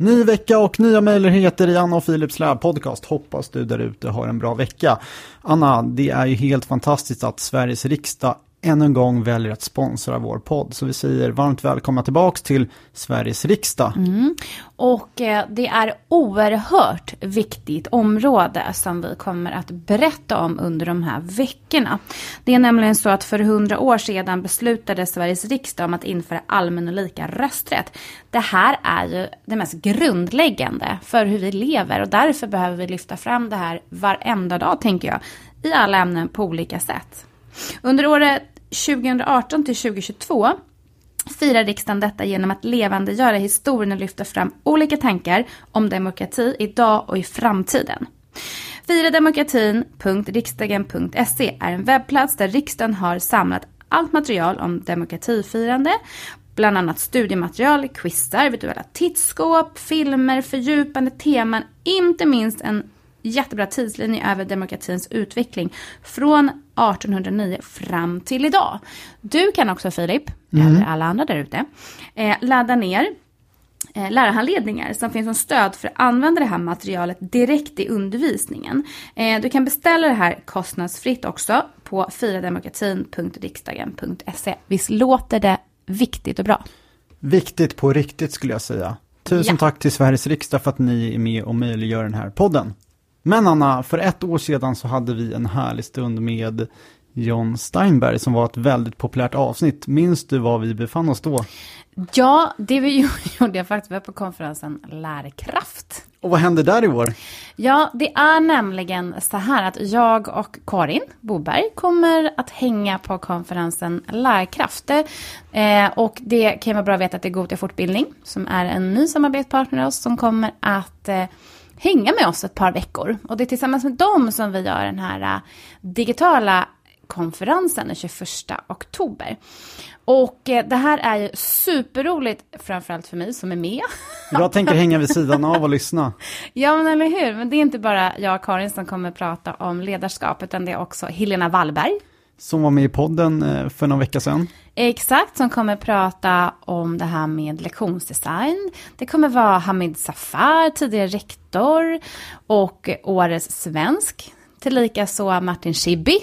Ny vecka och nya möjligheter i Anna och Philips lärpodcast. Hoppas du där ute har en bra vecka. Anna, det är ju helt fantastiskt att Sveriges riksdag ännu en gång väljer att sponsra vår podd. Så vi säger varmt välkomna tillbaks till Sveriges riksdag. Mm. Och eh, det är oerhört viktigt område som vi kommer att berätta om under de här veckorna. Det är nämligen så att för hundra år sedan beslutade Sveriges riksdag om att införa allmän och lika rösträtt. Det här är ju det mest grundläggande för hur vi lever och därför behöver vi lyfta fram det här varenda dag tänker jag. I alla ämnen på olika sätt. Under året 2018 till 2022 firar riksdagen detta genom att levandegöra historien och lyfta fram olika tankar om demokrati idag och i framtiden. Firademokratin.riksdagen.se är en webbplats där riksdagen har samlat allt material om demokratifirande, bland annat studiematerial, quizar, virtuella tittskåp, filmer, fördjupande teman, inte minst en jättebra tidslinje över demokratins utveckling från 1809 fram till idag. Du kan också Filip, mm. eller alla andra där ute, eh, ladda ner eh, lärarhandledningar som finns som stöd för att använda det här materialet direkt i undervisningen. Eh, du kan beställa det här kostnadsfritt också på firademokratin.riksdagen.se. Visst låter det viktigt och bra? Viktigt på riktigt skulle jag säga. Tusen ja. tack till Sveriges riksdag för att ni är med och möjliggör den här podden. Men Anna, för ett år sedan så hade vi en härlig stund med John Steinberg som var ett väldigt populärt avsnitt. Minns du var vi befann oss då? Ja, det vi gjorde jag faktiskt. Vi var på konferensen Lärkraft. Och vad hände där i år? Ja, det är nämligen så här att jag och Karin Boberg kommer att hänga på konferensen Lärkraft. Eh, och det kan vara bra att veta att det är Gotia Fortbildning som är en ny samarbetspartner oss som kommer att eh, hänga med oss ett par veckor. Och det är tillsammans med dem som vi gör den här äh, digitala konferensen den 21 oktober. Och äh, det här är ju superroligt, framförallt för mig som är med. Jag tänker hänga vid sidan av och lyssna. Ja, men eller hur. Men det är inte bara jag och Karin som kommer prata om ledarskap, utan det är också Helena Wallberg som var med i podden eh, för någon vecka sedan. Exakt, som kommer prata om det här med lektionsdesign. Det kommer vara Hamid Safar, tidigare rektor och årets svensk. Tillika så Martin Schibbye.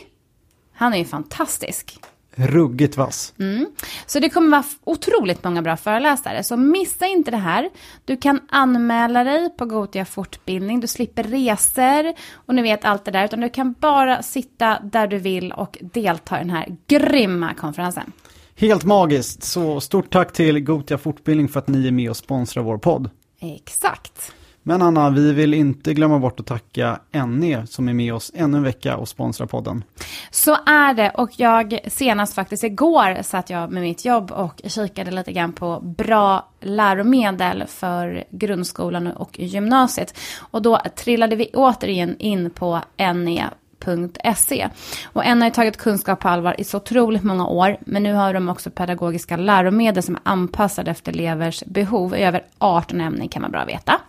Han är ju fantastisk. Ruggigt vass. Mm. Så det kommer vara otroligt många bra föreläsare. Så missa inte det här. Du kan anmäla dig på Gotia fortbildning. Du slipper resor och ni vet allt det där. Utan du kan bara sitta där du vill och delta i den här grymma konferensen. Helt magiskt. Så stort tack till Gotia fortbildning för att ni är med och sponsrar vår podd. Exakt. Men Anna, vi vill inte glömma bort att tacka NE som är med oss ännu en vecka och sponsrar podden. Så är det och jag senast faktiskt igår satt jag med mitt jobb och kikade lite grann på bra läromedel för grundskolan och gymnasiet. Och då trillade vi återigen in på NE www.kunskap.se. Och en har ju tagit kunskap på allvar i så otroligt många år, men nu har de också pedagogiska läromedel som är anpassade efter elevers behov i över 18 ämnen kan man bra veta.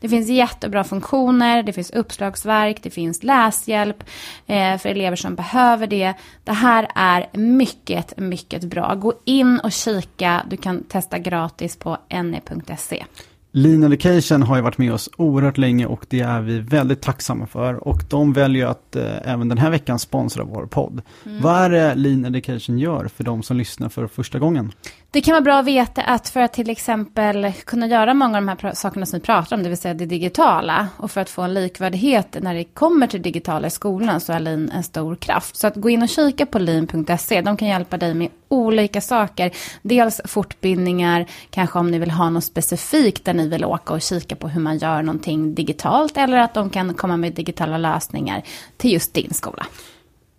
Det finns jättebra funktioner, det finns uppslagsverk, det finns läshjälp eh, för elever som behöver det. Det här är mycket, mycket bra. Gå in och kika, du kan testa gratis på ne.se. Lean Education har ju varit med oss oerhört länge och det är vi väldigt tacksamma för. Och de väljer att eh, även den här veckan sponsra vår podd. Mm. Vad är det Lean Education gör för de som lyssnar för första gången? Det kan vara bra att veta att för att till exempel kunna göra många av de här sakerna som vi pratar om, det vill säga det digitala, och för att få en likvärdighet när det kommer till digitala i skolan så är Lean en stor kraft. Så att gå in och kika på lean.se, de kan hjälpa dig med olika saker. Dels fortbildningar, kanske om ni vill ha något specifikt där ni vill åka och kika på hur man gör någonting digitalt, eller att de kan komma med digitala lösningar till just din skola.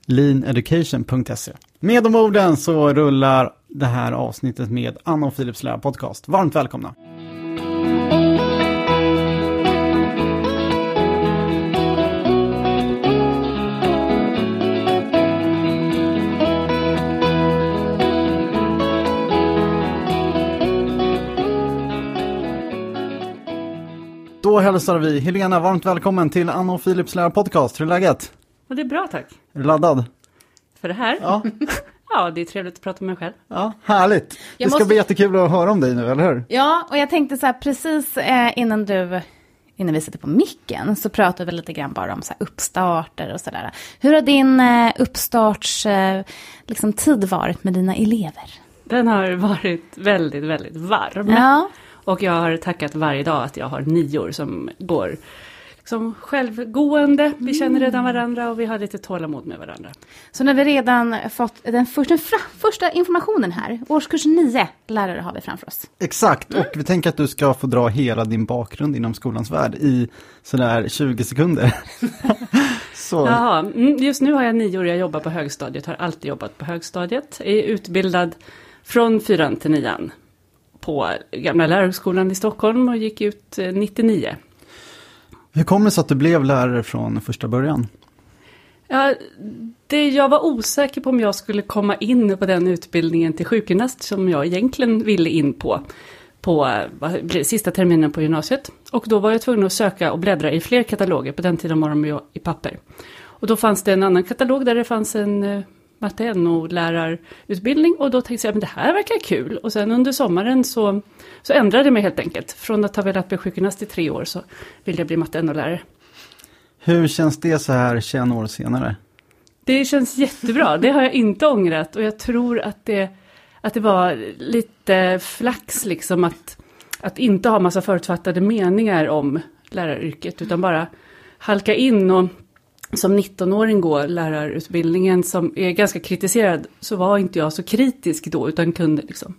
Leaneducation.se Med de orden så rullar det här avsnittet med Anna och Philips lärarpodcast. Varmt välkomna! Då hälsar vi Helena varmt välkommen till Anna och Philips lärarpodcast. Hur är läget? Och det är bra tack. Är du laddad? För det här? Ja. Ja, det är trevligt att prata med mig själv. Ja, härligt. Jag det ska måste- bli jättekul att höra om dig nu, eller hur? Ja, och jag tänkte så här precis eh, innan du, innan vi sitter på micken, så pratade vi lite grann bara om så här uppstarter och sådär. Hur har din eh, uppstarts eh, liksom, tid varit med dina elever? Den har varit väldigt, väldigt varm. Ja, Och jag har tackat varje dag att jag har nior som går liksom självgående. Vi känner redan varandra och vi har lite tålamod med varandra. så har vi redan fått den första, fra, första informationen här. Årskurs 9 lärare har vi framför oss. Exakt, och vi tänker att du ska få dra hela din bakgrund inom skolans värld i sådär 20 sekunder. Så, Jaha, mm, just nu har jag nior, jag jobbar på högstadiet, har alltid jobbat på högstadiet. Är utbildad från fyran till nian på Gamla lärarhögskolan i Stockholm och gick ut eh, 99 hur kommer det sig att du blev lärare från första början? Ja, det, jag var osäker på om jag skulle komma in på den utbildningen till sjukgymnast som jag egentligen ville in på. På vad sista terminen på gymnasiet. Och då var jag tvungen att söka och bläddra i fler kataloger. På den tiden var de ju i papper. Och då fanns det en annan katalog där det fanns en eh, matte NO-lärarutbildning. Och då tänkte jag, men det här verkar kul. Och sen under sommaren så, så ändrade jag mig helt enkelt. Från att ha velat bli sjukgymnast i tre år så ville jag bli matte NO-lärare. Hur känns det så här 21 år senare? Det känns jättebra, det har jag inte ångrat och jag tror att det, att det var lite flax liksom att, att inte ha massa förutfattade meningar om läraryrket utan bara halka in och som 19-åring gå lärarutbildningen som är ganska kritiserad så var inte jag så kritisk då utan kunde liksom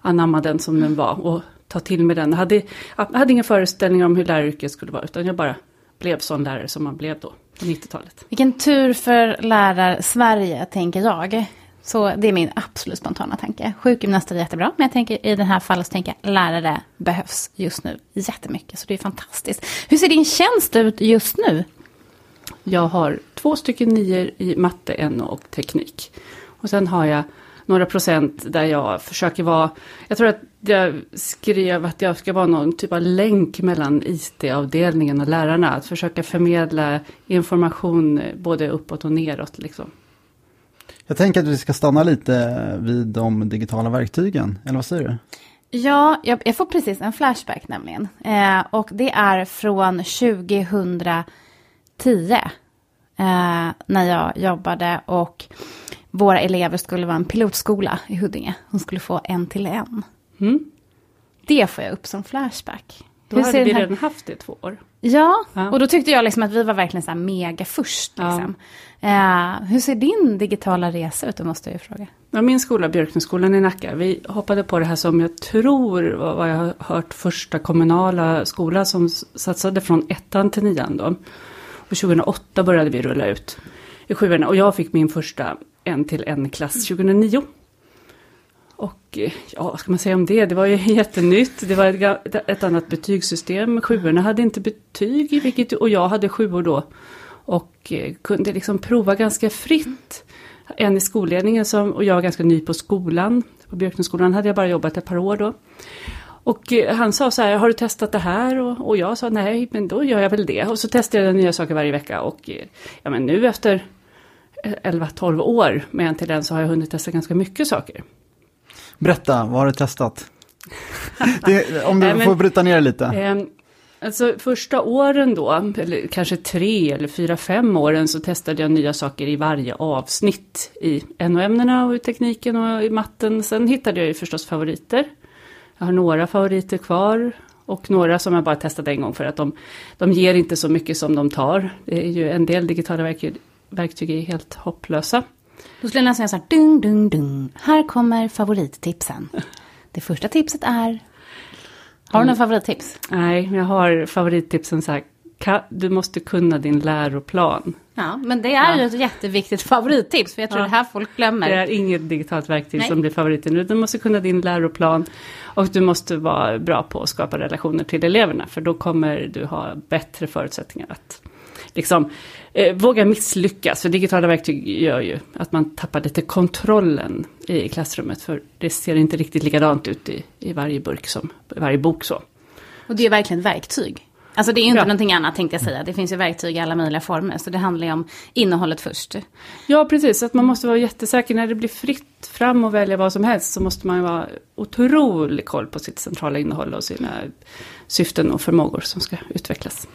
anamma den som den var och ta till mig den. Jag hade, jag hade inga föreställningar om hur läraryrket skulle vara utan jag bara blev sån lärare som man blev då på 90-talet. Vilken tur för lärar-Sverige, tänker jag. Så det är min absolut spontana tanke. Sjukgymnaster är jättebra, men jag tänker i det här fallet så tänker jag lärare behövs just nu jättemycket. Så det är fantastiskt. Hur ser din tjänst ut just nu? Jag har två stycken nior i matte, NO och teknik. Och sen har jag några procent där jag försöker vara, jag tror att jag skrev att jag ska vara någon typ av länk mellan IT-avdelningen och lärarna. Att försöka förmedla information eh, både uppåt och neråt. Liksom. Jag tänker att vi ska stanna lite vid de digitala verktygen, eller vad säger du? Ja, jag, jag får precis en flashback nämligen. Eh, och det är från 2010. Eh, när jag jobbade och våra elever skulle vara en pilotskola i Huddinge. De skulle få en till en. Mm. Det får jag upp som flashback. Då Hur hade vi här- redan haft det i två år. Ja, Ja. och då tyckte jag liksom att vi var verkligen så här mega först. Ja. Liksom. Eh, hur ser din digitala resa ut? Det måste jag ju fråga. Ja, min skola, Björknässkolan i Nacka, vi hoppade på det här som jag tror var vad jag har hört första kommunala skola som satsade från ettan till nian då. Och 2008 började vi rulla ut i sjuorna och jag fick min första en till en klass 2009. Och eh, ja, vad ska man säga om det? Det var ju jättenytt. Det var ett, ett annat betygssystem. Sjuorna hade inte betyg, vilket, och jag hade sjuor då. Och eh, kunde liksom prova ganska fritt. En i skolledningen som, och jag var ganska ny på skolan. På Björknässkolan hade jag bara jobbat ett par år då. Och eh, han sa så här, har du testat det här? Och, och jag sa nej, men då gör jag väl det. Och så testade jag nya saker varje vecka. Och eh, ja, men nu efter eh, 11-12 år med en till en så har jag hunnit testa ganska mycket saker. Berätta, vad har du testat? det, om du Nej, men- får bryta ner det lite. Eh, alltså första åren då, eller kanske tre eller fyra, fem åren så testade jag nya saker i varje avsnitt i NO-ämnena och i tekniken och i matten. Sen hittade jag ju förstås favoriter. Jag har några favoriter kvar och några som jag bara testade en gång för att de, de ger inte så mycket som de tar. Det är ju en del digitala verktyg, verktyg är helt hopplösa. Då skulle jag nästan säga så här, dung, dung, dung. Här kommer favorittipsen. Det första tipset är... Har du några favorittips? Nej, jag har favorittipsen så här. Du måste kunna din läroplan. Ja, men det är ju ett jätteviktigt favorittips. För jag tror Ja. det här folk glömmer. Det är inget digitalt verktyg Nej. som blir favoriten. Du måste kunna din läroplan och du måste vara bra på att skapa relationer till eleverna. För då kommer du ha bättre förutsättningar att liksom, eh, våga misslyckas. För digitala verktyg gör ju att man tappar lite kontrollen i klassrummet. För det ser inte riktigt likadant ut i, i varje burk som i varje bok så. Och det är verkligen verktyg. Alltså det är ju inte Ja. någonting annat tänkte jag säga. Det finns ju verktyg i alla möjliga former. Så det handlar ju om innehållet först. Ja, precis. Att man måste vara jättesäker. När det blir fritt fram och välja vad som helst så måste man ju vara otrolig koll på sitt centrala innehåll och sina syften och förmågor som ska utvecklas.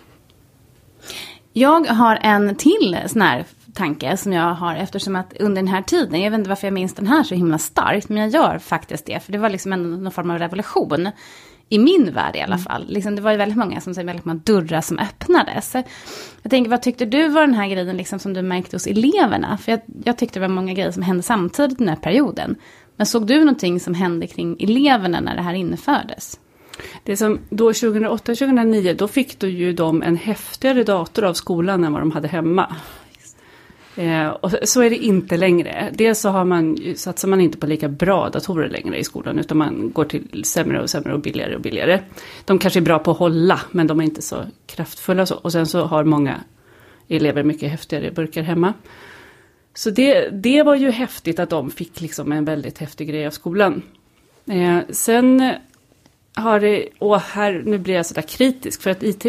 Jag har en till sån här tanke som jag har eftersom att under den här tiden, jag vet inte varför jag minns den här så himla starkt, men jag gör faktiskt det, för det var liksom en, någon form av revolution. I min värld i alla fall. Liksom, det var ju väldigt många som säger väldigt många dörrar som öppnades. Jag tänker, vad tyckte du var den här grejen liksom, som du märkte hos eleverna? För jag, jag tyckte det var många grejer som hände samtidigt den här perioden. Men såg du någonting som hände kring eleverna när det här infördes? Det som då 2008-2009, då fick då ju de en häftigare dator av skolan än vad de hade hemma. Eh, och så är det inte längre. Dels så har man, satsar man inte på lika bra datorer längre i skolan, utan man går till sämre och sämre och billigare och billigare. De kanske är bra på att hålla, men de är inte så kraftfulla. och Så. Och sen så har många elever mycket häftigare burkar hemma. Så det, det var ju häftigt att de fick liksom en väldigt häftig grej av skolan. Eh, sen har det, och här, nu blir jag sådär kritisk, för att IT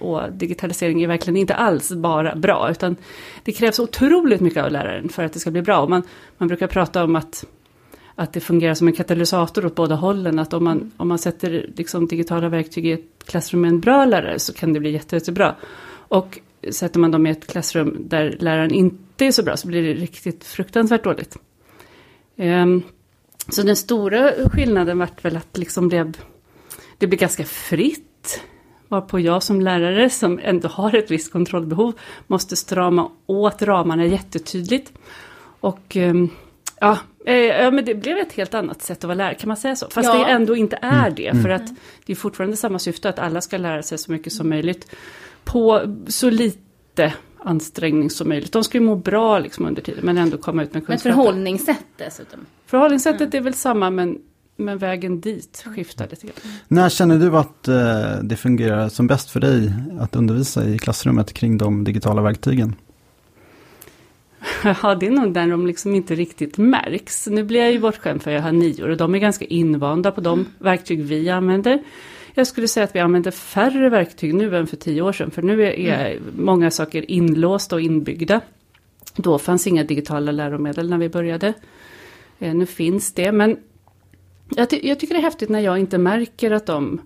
och digitalisering är verkligen inte alls bara bra, utan det krävs otroligt mycket av läraren för att det ska bli bra. Och man, man brukar prata om att, att det fungerar som en katalysator åt båda hållen, att om man, om man sätter liksom digitala verktyg i ett klassrum med en bra lärare så kan det bli jätte, jättebra. Och sätter man dem i ett klassrum där läraren inte är så bra så blir det riktigt fruktansvärt dåligt. Um, så den stora skillnaden vart väl att liksom blev, det blev ganska fritt. Varpå jag som lärare som ändå har ett visst kontrollbehov måste strama åt ramarna jättetydligt. Och ehm, ja, eh, ja, men det blev ett helt annat sätt att vara lärare, kan man säga så? Fast Ja. det ändå inte är det, för att det är fortfarande samma syfte att alla ska lära sig så mycket som möjligt på så lite ansträngning som möjligt. De ska ju må bra liksom under tiden, men ändå komma ut med Men kunskap. förhållningssätt dessutom. Förhållningssättet är väl samma, men, men vägen dit skiftar lite grann. När känner du att eh, det fungerar som bäst för dig att undervisa i klassrummet kring de digitala verktygen? Ja, det är nog där de liksom inte riktigt märks. Nu blir jag ju bortskämd för jag har nior och de är ganska invanda på de verktyg vi använder. Jag skulle säga att vi använder färre verktyg nu än för tio år sedan, för nu är, är många saker inlåsta och inbyggda. Då fanns inga digitala läromedel när vi började. Eh, nu finns det, men jag, ty- jag tycker det är häftigt när jag inte märker att de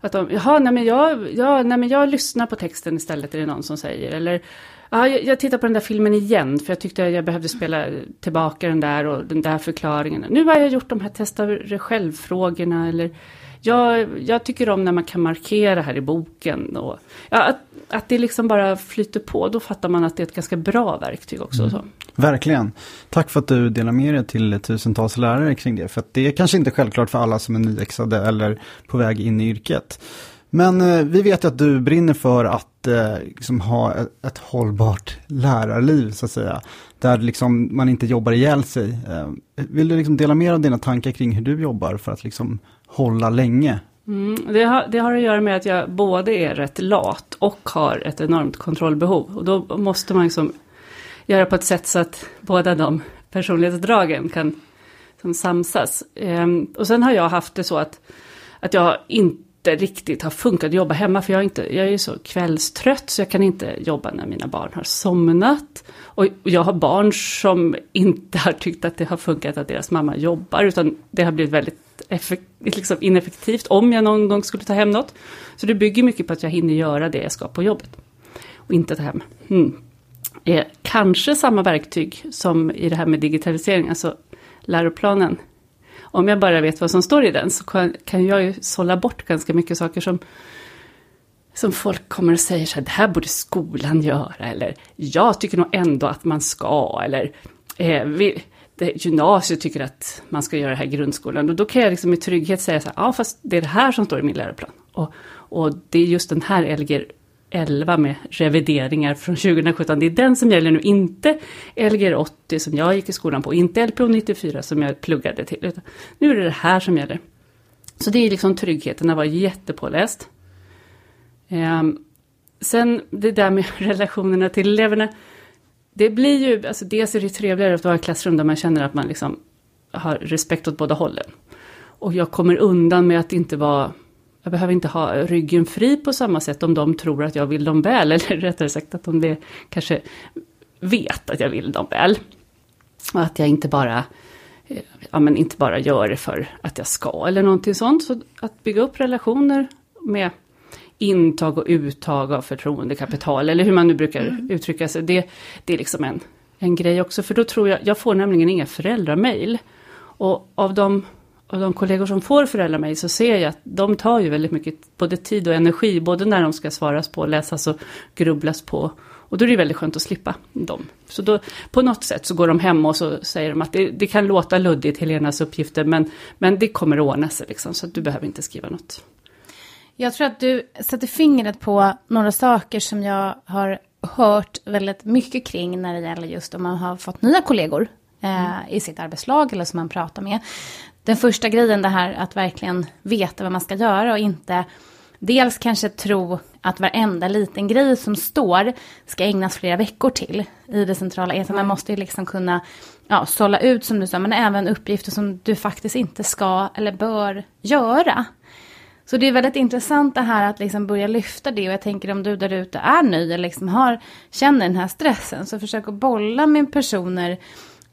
att de, jaha, nej men, jag, ja, nej men jag lyssnar på texten istället, är det någon som säger. Eller, ja, jag, jag tittar på den där filmen igen, för jag tyckte jag behövde spela tillbaka den där och den där förklaringen. Nu har jag gjort de här testa-själv-frågorna eller jag, jag tycker om när man kan markera här i boken. Och, ja, att, att det liksom bara flyter på, då fattar man att det är ett ganska bra verktyg också. Så. Verkligen. Tack för att du delar med dig till tusentals lärare kring det. För det är kanske inte självklart för alla som är nyexade eller på väg in i yrket. Men eh, vi vet ju att du brinner för att eh, liksom ha ett, ett hållbart lärarliv så att säga. Där liksom man inte jobbar ihjäl sig. Eh, vill du liksom dela mer av dina tankar kring hur du jobbar för att liksom hålla länge? Mm, det, har, det har att göra med att jag både är rätt lat och har ett enormt kontrollbehov. Och då måste man liksom göra på ett sätt så att båda de personlighetsdragen kan som samsas. Ehm, och sen har jag haft det så att, att jag inte riktigt har funkat att jobba hemma. För jag är, inte, jag är ju så kvällstrött så jag kan inte jobba när mina barn har somnat. Och jag har barn som inte har tyckt att det har funkat att deras mamma jobbar. Utan det har blivit väldigt effekt, liksom ineffektivt om jag någon gång skulle ta hem något. Så det bygger mycket på att jag hinner göra det jag ska på jobbet. Och inte ta hem. Mm. Eh, kanske samma verktyg som i det här med digitalisering, alltså läroplanen. Om jag bara vet vad som står i den så kan, kan jag ju sålla bort ganska mycket saker som, som folk kommer och säger så här, det här borde skolan göra, eller jag tycker nog ändå att man ska, eller eh, vi, det, gymnasiet tycker att man ska göra det här i grundskolan. Och då kan jag liksom med trygghet säga så här, ja fast det är det här som står i min läroplan. Och, och det är just den här Elger 11 med revideringar från 2017. Det är den som gäller nu, inte Lgr 80 som jag gick i skolan på, inte LPO 94 som jag pluggade till. Utan nu är det det här som gäller. Så det är liksom tryggheten att vara jättepåläst. Um, sen det där med relationerna till eleverna. Det blir ju, alltså dels är det trevligare att vara i ett klassrum där man känner att man liksom har respekt åt båda hållen. Och jag kommer undan med att inte vara jag behöver inte ha ryggen fri på samma sätt om de tror att jag vill dem väl, eller rättare sagt att de kanske vet att jag vill dem väl. Och att jag inte bara, eh, ja, men inte bara gör det för att jag ska eller någonting sånt. Så att bygga upp relationer med intag och uttag av förtroendekapital, eller hur man nu brukar mm. uttrycka sig, det, det är liksom en, en grej också. För då tror jag, jag får nämligen inga föräldramail. Och av de, av de kollegor som får föräldramail så ser jag att de tar ju väldigt mycket både tid och energi, både när de ska svaras på, läsas och grubblas på. Och då är det väldigt skönt att slippa dem. Så då, på något sätt så går de hem och så säger de att det, det kan låta luddigt, Helenas uppgifter, men, men det kommer att ordna sig liksom, så att du behöver inte skriva något. Jag tror att du sätter fingret på några saker som jag har hört väldigt mycket kring när det gäller just om man har fått nya kollegor eh, mm. i sitt arbetslag eller som man pratar med. Den första grejen det här att verkligen veta vad man ska göra och inte dels kanske tro att varenda liten grej som står ska ägnas flera veckor till i det centrala. Mm. Man måste ju liksom kunna ja, sålla ut som du sa, men även uppgifter som du faktiskt inte ska eller bör göra. Så det är väldigt intressant det här att liksom börja lyfta det och jag tänker om du där ute är ny eller liksom har, känner den här stressen så försök att bolla med personer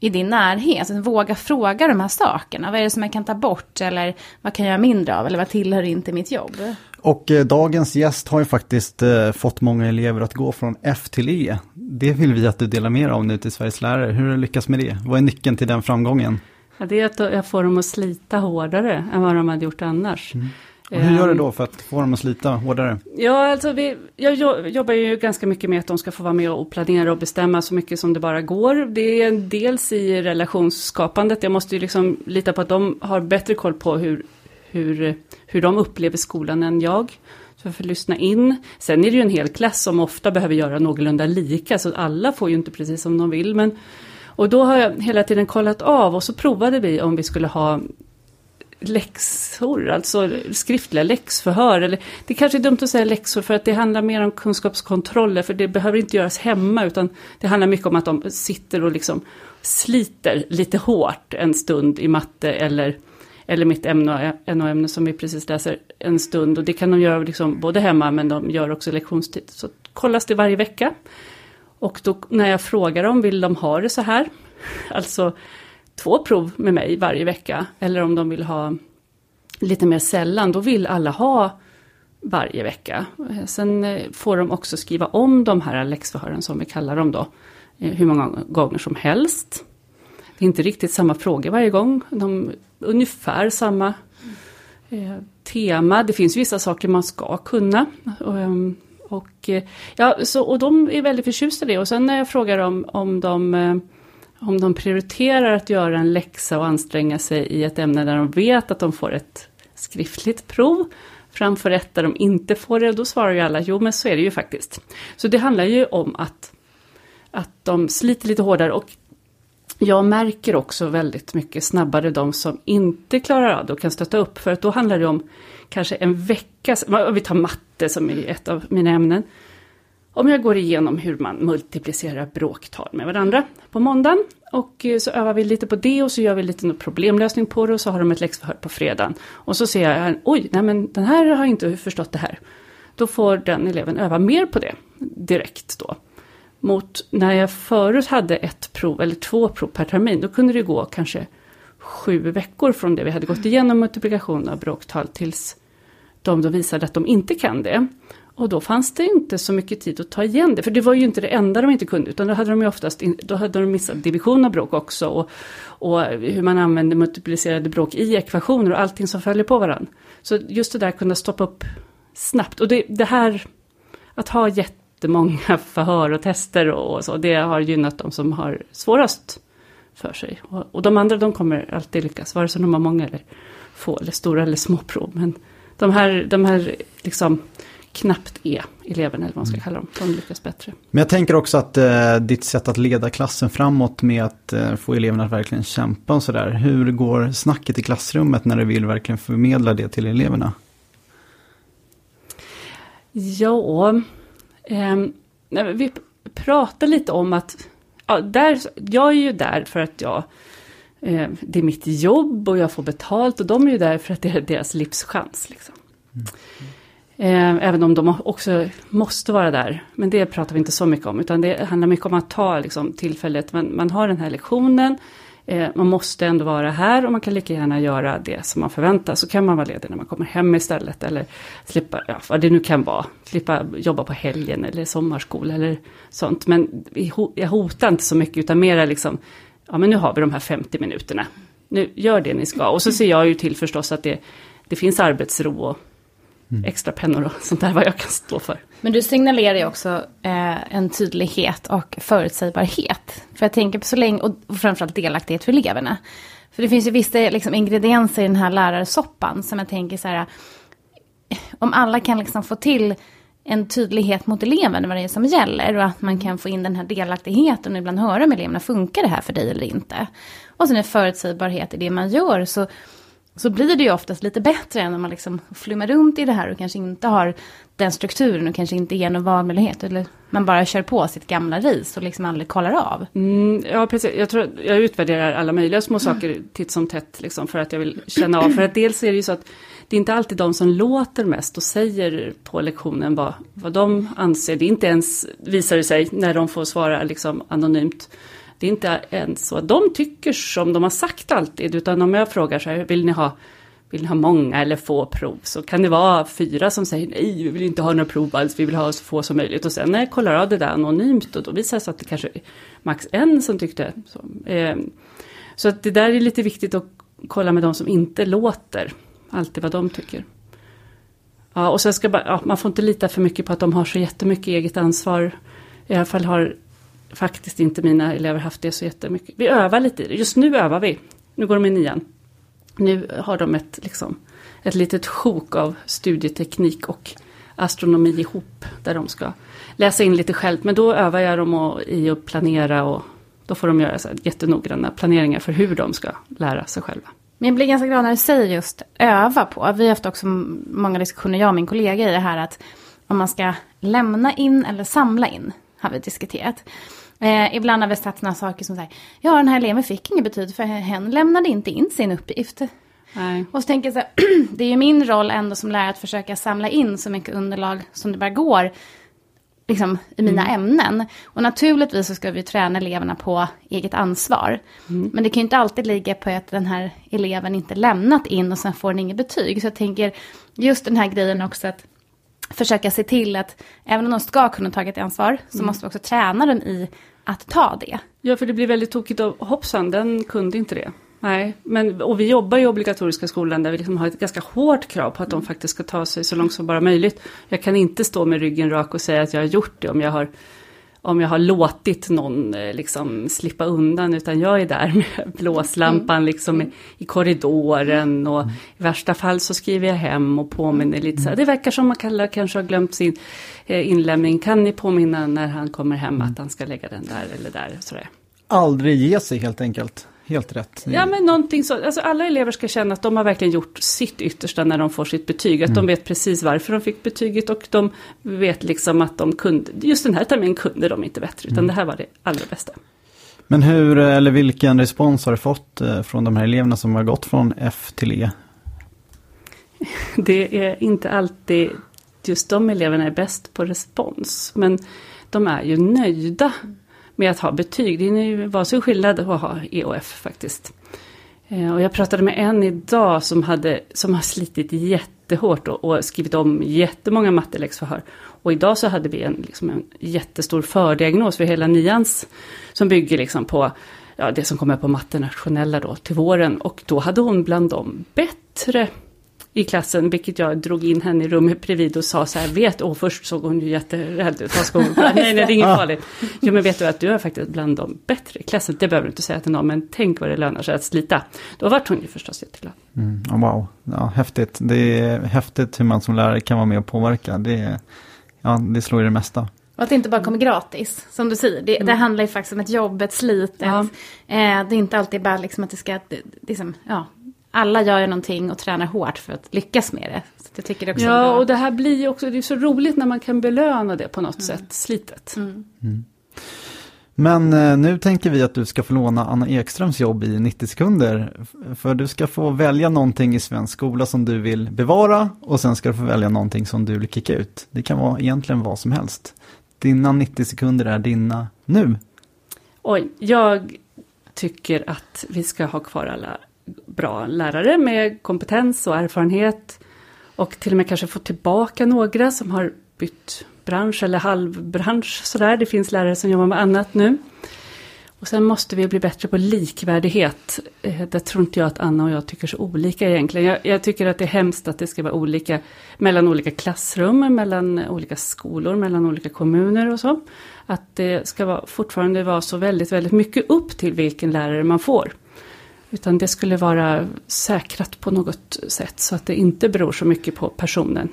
i din närhet. Så våga fråga de här sakerna. Vad är det som jag kan ta bort eller vad kan jag göra mindre av eller vad tillhör inte mitt jobb? Och eh, dagens gäst har ju faktiskt eh, fått många elever att gå från F till E. Det vill vi att du delar mer om nu till Sveriges lärare. Hur har du lyckats med det? Vad är nyckeln till den framgången? Ja, det är att jag får dem att slita hårdare än vad de hade gjort annars. Mm. Och hur gör du då ehm. för att få dem att slita hårdare? Ja, alltså vi, jag jobbar ju ganska mycket med att de ska få vara med och planera och bestämma så mycket som det bara går. Det är dels i relationsskapandet, jag måste ju liksom lita på att de har bättre koll på hur, hur, hur de upplever skolan än jag. Så jag får lyssna in. Sen är det ju en hel klass som ofta behöver göra någorlunda lika, så alla får ju inte precis som de vill. Men, och då har jag hela tiden kollat av och så provade vi om vi skulle ha läxor, alltså skriftliga läxförhör. Eller, det kanske är dumt att säga läxor för att det handlar mer om kunskapskontroller för det behöver inte göras hemma utan det handlar mycket om att de sitter och liksom sliter lite hårt en stund i matte eller, eller mitt NO-ämne som vi precis läser en stund. Och det kan de göra liksom både hemma men de gör också lektionstid. Så kollas det varje vecka. Och då när jag frågar dem, vill de ha det så här? Alltså två prov med mig varje vecka. Eller om de vill ha lite mer sällan, då vill alla ha varje vecka. Eh, sen eh, får de också skriva om de här läxförhören som vi kallar dem då, eh, hur många gånger som helst. Det är inte riktigt samma frågor varje gång, de ungefär samma eh, tema. Det finns vissa saker man ska kunna. Och, ehm, och, ja, så, och de är väldigt förtjusta i det. Och sen när jag frågar om, om de om de prioriterar att göra en läxa och anstränga sig i ett ämne där de vet att de får ett skriftligt prov framför ett där de inte får det, då svarar ju alla jo men så är det ju faktiskt. Så det handlar ju om att, att de sliter lite hårdare och jag märker också väldigt mycket snabbare de som inte klarar av det och kan stötta upp för att då handlar det om kanske en vecka, vi tar matte som är ett av mina ämnen. Om jag går igenom hur man multiplicerar bråktal med varandra på måndagen och eh, så övar vi lite på det och så gör vi lite problemlösning på det och så har de ett läxförhör på fredagen. Och så ser jag, oj, nej men den här har inte förstått det här. Då får den eleven öva mer på det direkt då. Mot när jag förut hade ett prov eller två prov per termin, då kunde det gå kanske sju veckor från det vi hade gått igenom multiplikation av bråktal tills de då visade att de inte kan det. Och då fanns det inte så mycket tid att ta igen det, för det var ju inte det enda de inte kunde, utan då hade de ju oftast in, då hade de missat division av bråk också och, och hur man använder multiplicerade bråk i ekvationer och allting som följer på varandra. Så just det där kunna stoppa upp snabbt. Och det, det här, att ha jättemånga förhör och tester och så, det har gynnat de som har svårast för sig. Och, och de andra de kommer alltid lyckas, vare sig de har många eller få, eller stora eller små prov. Men de här, de här liksom knappt är eleverna, eller vad man ska mm. kalla dem. De lyckas bättre. Men jag tänker också att eh, ditt sätt att leda klassen framåt med att eh, få eleverna att verkligen kämpa och sådär. Hur går snacket i klassrummet när du vill verkligen förmedla det till eleverna? Ja, eh, vi pratar lite om att ja, där, jag är ju där för att jag eh, det är mitt jobb och jag får betalt och de är ju där för att det är deras livschans. Liksom. Eh, även om de också måste vara där. Men det pratar vi inte så mycket om. Utan det handlar mycket om att ta liksom, tillfället. Man, man har den här lektionen. Eh, man måste ändå vara här och man kan lika gärna göra det som man förväntar. Så kan man vara ledig när man kommer hem istället. Eller slippa, ja, vad det nu kan vara. Slippa jobba på helgen eller sommarskola eller sånt. Men jag hotar inte så mycket utan mera liksom. Ja men nu har vi de här 50 minuterna. Nu gör det ni ska. Och så ser jag ju till förstås att det, det finns arbetsro och mm. extra pennor och sånt där vad jag kan stå för. Men du signalerar ju också eh, en tydlighet och förutsägbarhet. För jag tänker på så länge, och framförallt delaktighet för eleverna. För det finns ju vissa liksom, ingredienser i den här lärarsoppan som jag tänker så här, om alla kan liksom få till en tydlighet mot eleven vad det är som gäller och att man kan få in den här delaktigheten och ibland höra med eleverna, funkar det här för dig eller inte? Och sen en förutsägbarhet i det man gör så så blir det ju oftast lite bättre än om man liksom flummar runt i det här och kanske inte har den strukturen och kanske inte ger någon valmöjlighet. Eller man bara kör på sitt gamla ris och liksom aldrig kollar av. Mm, ja, precis. Jag, tror, jag utvärderar alla möjliga små saker titt som tätt liksom, för att jag vill känna av. För att dels är det ju så att det är inte alltid de som låter mest och säger på lektionen vad, vad de anser. Det är inte ens, visar det sig, när de får svara liksom anonymt det är inte ens så att de tycker som de har sagt alltid, utan om jag frågar så här, vill ni ha vill ni ha många eller få prov så kan det vara fyra som säger nej, vi vill inte ha några prov alls, vi vill ha så få som möjligt. Och sen när jag kollar av det där anonymt och då visar det sig att det kanske är max en som tyckte så. Eh, så att det där är lite viktigt att kolla med de som inte låter alltid vad de tycker. Ja, och sen ska bara, ja, man får inte lita för mycket på att de har så jättemycket eget ansvar. I alla fall har faktiskt inte mina elever haft det så jättemycket. Vi övar lite, just nu övar vi. Nu går de i nian. Nu har de ett, liksom, ett litet sjok av studieteknik och astronomi ihop. Där de ska läsa in lite själv. Men då övar jag dem i att planera och då får de göra så här jättenoggranna planeringar för hur de ska lära sig själva. Men jag blir ganska glad när du säger just öva på. Vi har haft också många diskussioner, jag och min kollega, i det här att om man ska lämna in eller samla in, har vi diskuterat. Eh, ibland har vi sett sådana saker som säger, ja den här eleven fick inget betyg för hen lämnade inte in sin uppgift. Nej. Och så tänker jag så här, det är ju min roll ändå som lärare att försöka samla in så mycket underlag som det bara går liksom, i mina mm. ämnen. Och naturligtvis så ska vi träna eleverna på eget ansvar. Mm. Men det kan ju inte alltid ligga på att den här eleven inte lämnat in och sen får den inget betyg. Så jag tänker just den här grejen också att försöka se till att även om de ska kunna ta ett ansvar så mm. måste vi också träna dem i att ta det. Ja, för det blir väldigt tokigt och hoppsan, den kunde inte det. Nej, men, och vi jobbar i obligatoriska skolan där vi liksom har ett ganska hårt krav på att de faktiskt ska ta sig så långt som bara möjligt. Jag kan inte stå med ryggen rak och säga att jag har gjort det om jag har om jag har låtit någon eh, liksom slippa undan utan jag är där med blåslampan mm. liksom i, i korridoren och mm. i värsta fall så skriver jag hem och påminner lite så här. Det verkar som att Kalle kanske har glömt sin eh, inlämning. Kan ni påminna när han kommer hem att han ska lägga den där eller där? Sådär. Aldrig ge sig helt enkelt helt rätt. Ja, men någonting så. Alltså, alla elever ska känna att de har verkligen gjort sitt yttersta när de får sitt betyg. Att mm. de vet precis varför de fick betyget och de vet liksom att de kunde, just den här terminen kunde de inte bättre, utan mm. det här var det allra bästa. Men hur, eller vilken respons har du fått eh, från de här eleverna som har gått från F till E? Det är inte alltid just de eleverna är bäst på respons, men de är ju nöjda med att ha betyg. Det var så skillnad att ha EOF faktiskt. Eh, och jag pratade med en idag som, hade, som har slitit jättehårt och, och skrivit om jättemånga matteläxförhör. Och idag så hade vi en, liksom en jättestor fördiagnos för hela nians som bygger liksom på ja, det som kommer på matte nationella då till våren. Och då hade hon bland de bättre i klassen, vilket jag drog in henne i rummet bredvid och sa så här, vet, och först såg hon ju jätterädd ut, vad nej, nej, det är inget farligt. Jo, men vet du att du är faktiskt bland de bättre i klassen, det behöver du inte säga till någon, men tänk vad det lönar sig att slita. Då vart hon ju förstås jätteglad. Mm, wow, ja, häftigt. Det är häftigt hur man som lärare kan vara med och påverka. Det, ja, det slår i det mesta. Och att det inte bara kommer gratis, som du säger. Det, mm. det handlar ju faktiskt om ett jobb, ett slit. Ja. Eh, det är inte alltid bara liksom att det ska, det, liksom, ja, alla gör ju någonting och tränar hårt för att lyckas med det. Så jag tycker det också ja, och det här blir ju också, det är så roligt när man kan belöna det på något mm. sätt, slitet. Mm. Mm. Men eh, nu tänker vi att du ska få låna Anna Ekströms jobb i 90 sekunder. För du ska få välja någonting i svensk skola som du vill bevara och sen ska du få välja någonting som du vill kicka ut. Det kan vara egentligen vad som helst. Dina 90 sekunder är dina nu. Oj, jag tycker att vi ska ha kvar alla bra lärare med kompetens och erfarenhet. Och till och med kanske få tillbaka några som har bytt bransch eller halvbransch sådär. Det finns lärare som jobbar med annat nu. Och sen måste vi bli bättre på likvärdighet. Eh, det tror inte jag att Anna och jag tycker så olika egentligen. Jag, jag, tycker att det är hemskt att det ska vara olika mellan olika klassrum, mellan olika skolor, mellan olika kommuner och så. Att det ska vara, fortfarande vara så väldigt, väldigt mycket upp till vilken lärare man får. Utan det skulle vara säkrat på något sätt så att det inte beror så mycket på personen.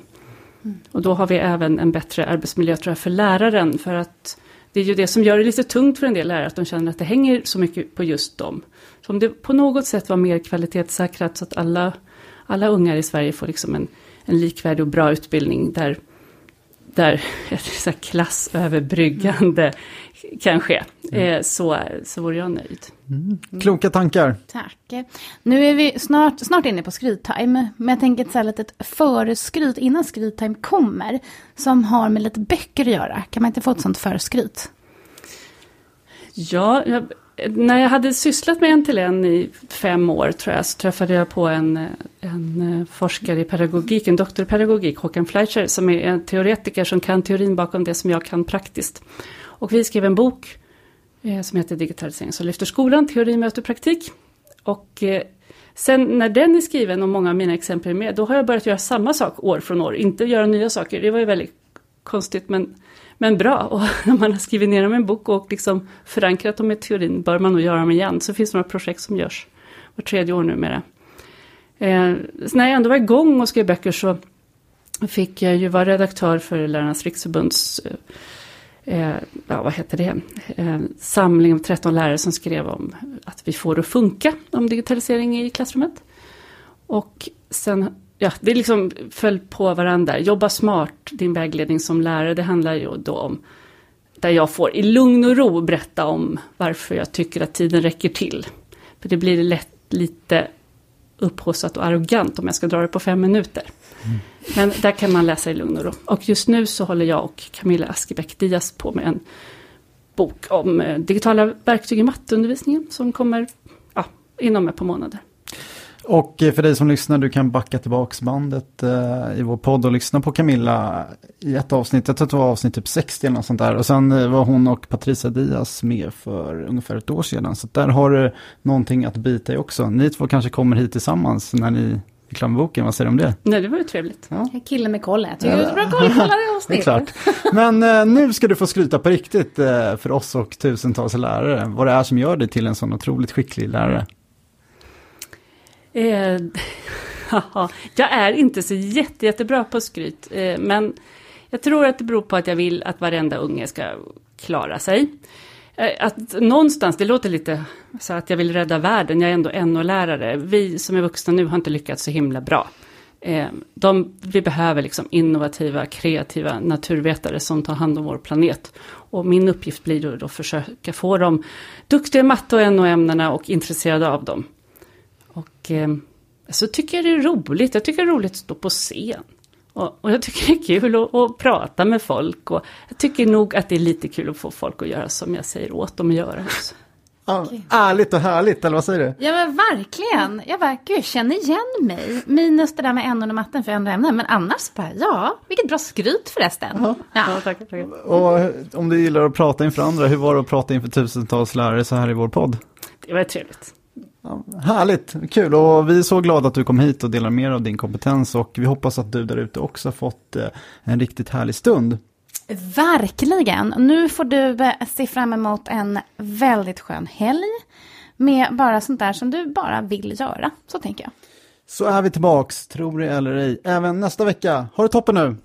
Mm. Och då har vi även en bättre arbetsmiljö tror jag, för läraren. För att det är ju det som gör det lite tungt för en del lärare, att de känner att det hänger så mycket på just dem. Så om det på något sätt var mer kvalitetssäkrat så att alla, alla ungar i Sverige får liksom en, en likvärdig och bra utbildning där, där ett klassöverbryggande kan ske, mm. Eh, så, så vore jag nöjd. Mm. Kloka tankar. Tack. Nu är vi snart, snart inne på skryttime, men jag tänker ett så här litet förskryt innan skryttime kommer, som har med lite böcker att göra. Kan man inte få ett sånt förskryt? Ja, jag, när jag hade sysslat med en till en i fem år tror jag, så träffade jag på en, en forskare i pedagogik, en doktor i pedagogik, Håkan Fleischer, som är en teoretiker som kan teorin bakom det som jag kan praktiskt. Och vi skrev en bok eh, som heter Digitalisering som lyfter skolan, teori möter praktik. Och eh, sen när den är skriven och många av mina exempel är med, då har jag börjat göra samma sak år från år, inte göra nya saker. Det var ju väldigt konstigt men, men bra. Och när man har skrivit ner dem i en bok och liksom förankrat dem i teorin bör man nog göra dem igen. Så finns det några projekt som görs var tredje år numera. Eh, så när jag ändå var igång och skrev böcker så fick jag ju vara redaktör för Lärarnas riksförbunds eh, eh, ja, vad heter det, eh, samling av 13 lärare som skrev om att vi får det att funka, om digitalisering i klassrummet. Och sen, ja, det liksom föll på varandra. Jobba smart, din vägledning som lärare, det handlar ju då om där jag får i lugn och ro berätta om varför jag tycker att tiden räcker till. För det blir lätt lite upphaussat och arrogant om jag ska dra det på fem minuter. Mm. Men där kan man läsa i lugn och ro. Och just nu så håller jag och Camilla Askebäck Diaz på med en bok om eh, digitala verktyg i matteundervisningen som kommer ja, inom ett par månader. Och eh, för dig som lyssnar, du kan backa tillbaks bandet eh, i vår podd och lyssna på Camilla i ett avsnitt, jag tror det var avsnitt typ 60 eller något sånt där. Och sen eh, var hon och Patricia Diaz med för ungefär ett år sedan. Så där har du någonting att bita i också. Ni två kanske kommer hit tillsammans när ni är klara med boken, vad säger du om det? Nej, det var ju trevligt. Ja. Killen med koll, jag tycker ja. du bra koll, kolla det avsnittet. det är klart. Men eh, nu ska du få skryta på riktigt eh, för oss och tusentals lärare, vad det är som gör dig till en sån otroligt skicklig lärare. Eh, jag är inte så jätte, jättebra på skryt, eh, men jag tror att det beror på att jag vill att varenda unge ska klara sig. Eh, att någonstans, det låter lite så att jag vill rädda världen, jag är ändå NO-lärare. Vi som är vuxna nu har inte lyckats så himla bra. Eh, de, vi behöver liksom innovativa, kreativa naturvetare som tar hand om vår planet. Och min uppgift blir då att försöka få dem duktiga i matte och NO-ämnena och intresserade av dem. Och eh, så tycker jag det är roligt. Jag tycker det är roligt att stå på scen. Och, och jag tycker det är kul att, att, prata med folk. Och jag tycker nog att det är lite kul att få folk att göra som jag säger åt dem att göra. Också. Ja, okay. Ärligt och härligt, eller vad säger du? Ja men verkligen. Jag verkar känner igen mig. Minus det där med ämnen och matten för andra ämnen. Men annars bara, ja, vilket bra skryt förresten. Ja. ja tack, tack. Och om du gillar att prata inför andra, hur var det att prata inför tusentals lärare så här i vår podd? Det var trevligt. Ja, härligt, kul och vi är så glada att du kom hit och delar dig av din kompetens och vi hoppas att du där ute också fått eh, en riktigt härlig stund. Verkligen. Nu får du eh, se fram emot en väldigt skön helg med bara sånt där som du bara vill göra. Så tänker jag. Så är vi tillbaks, tror det eller ej, även nästa vecka. Ha det toppen nu!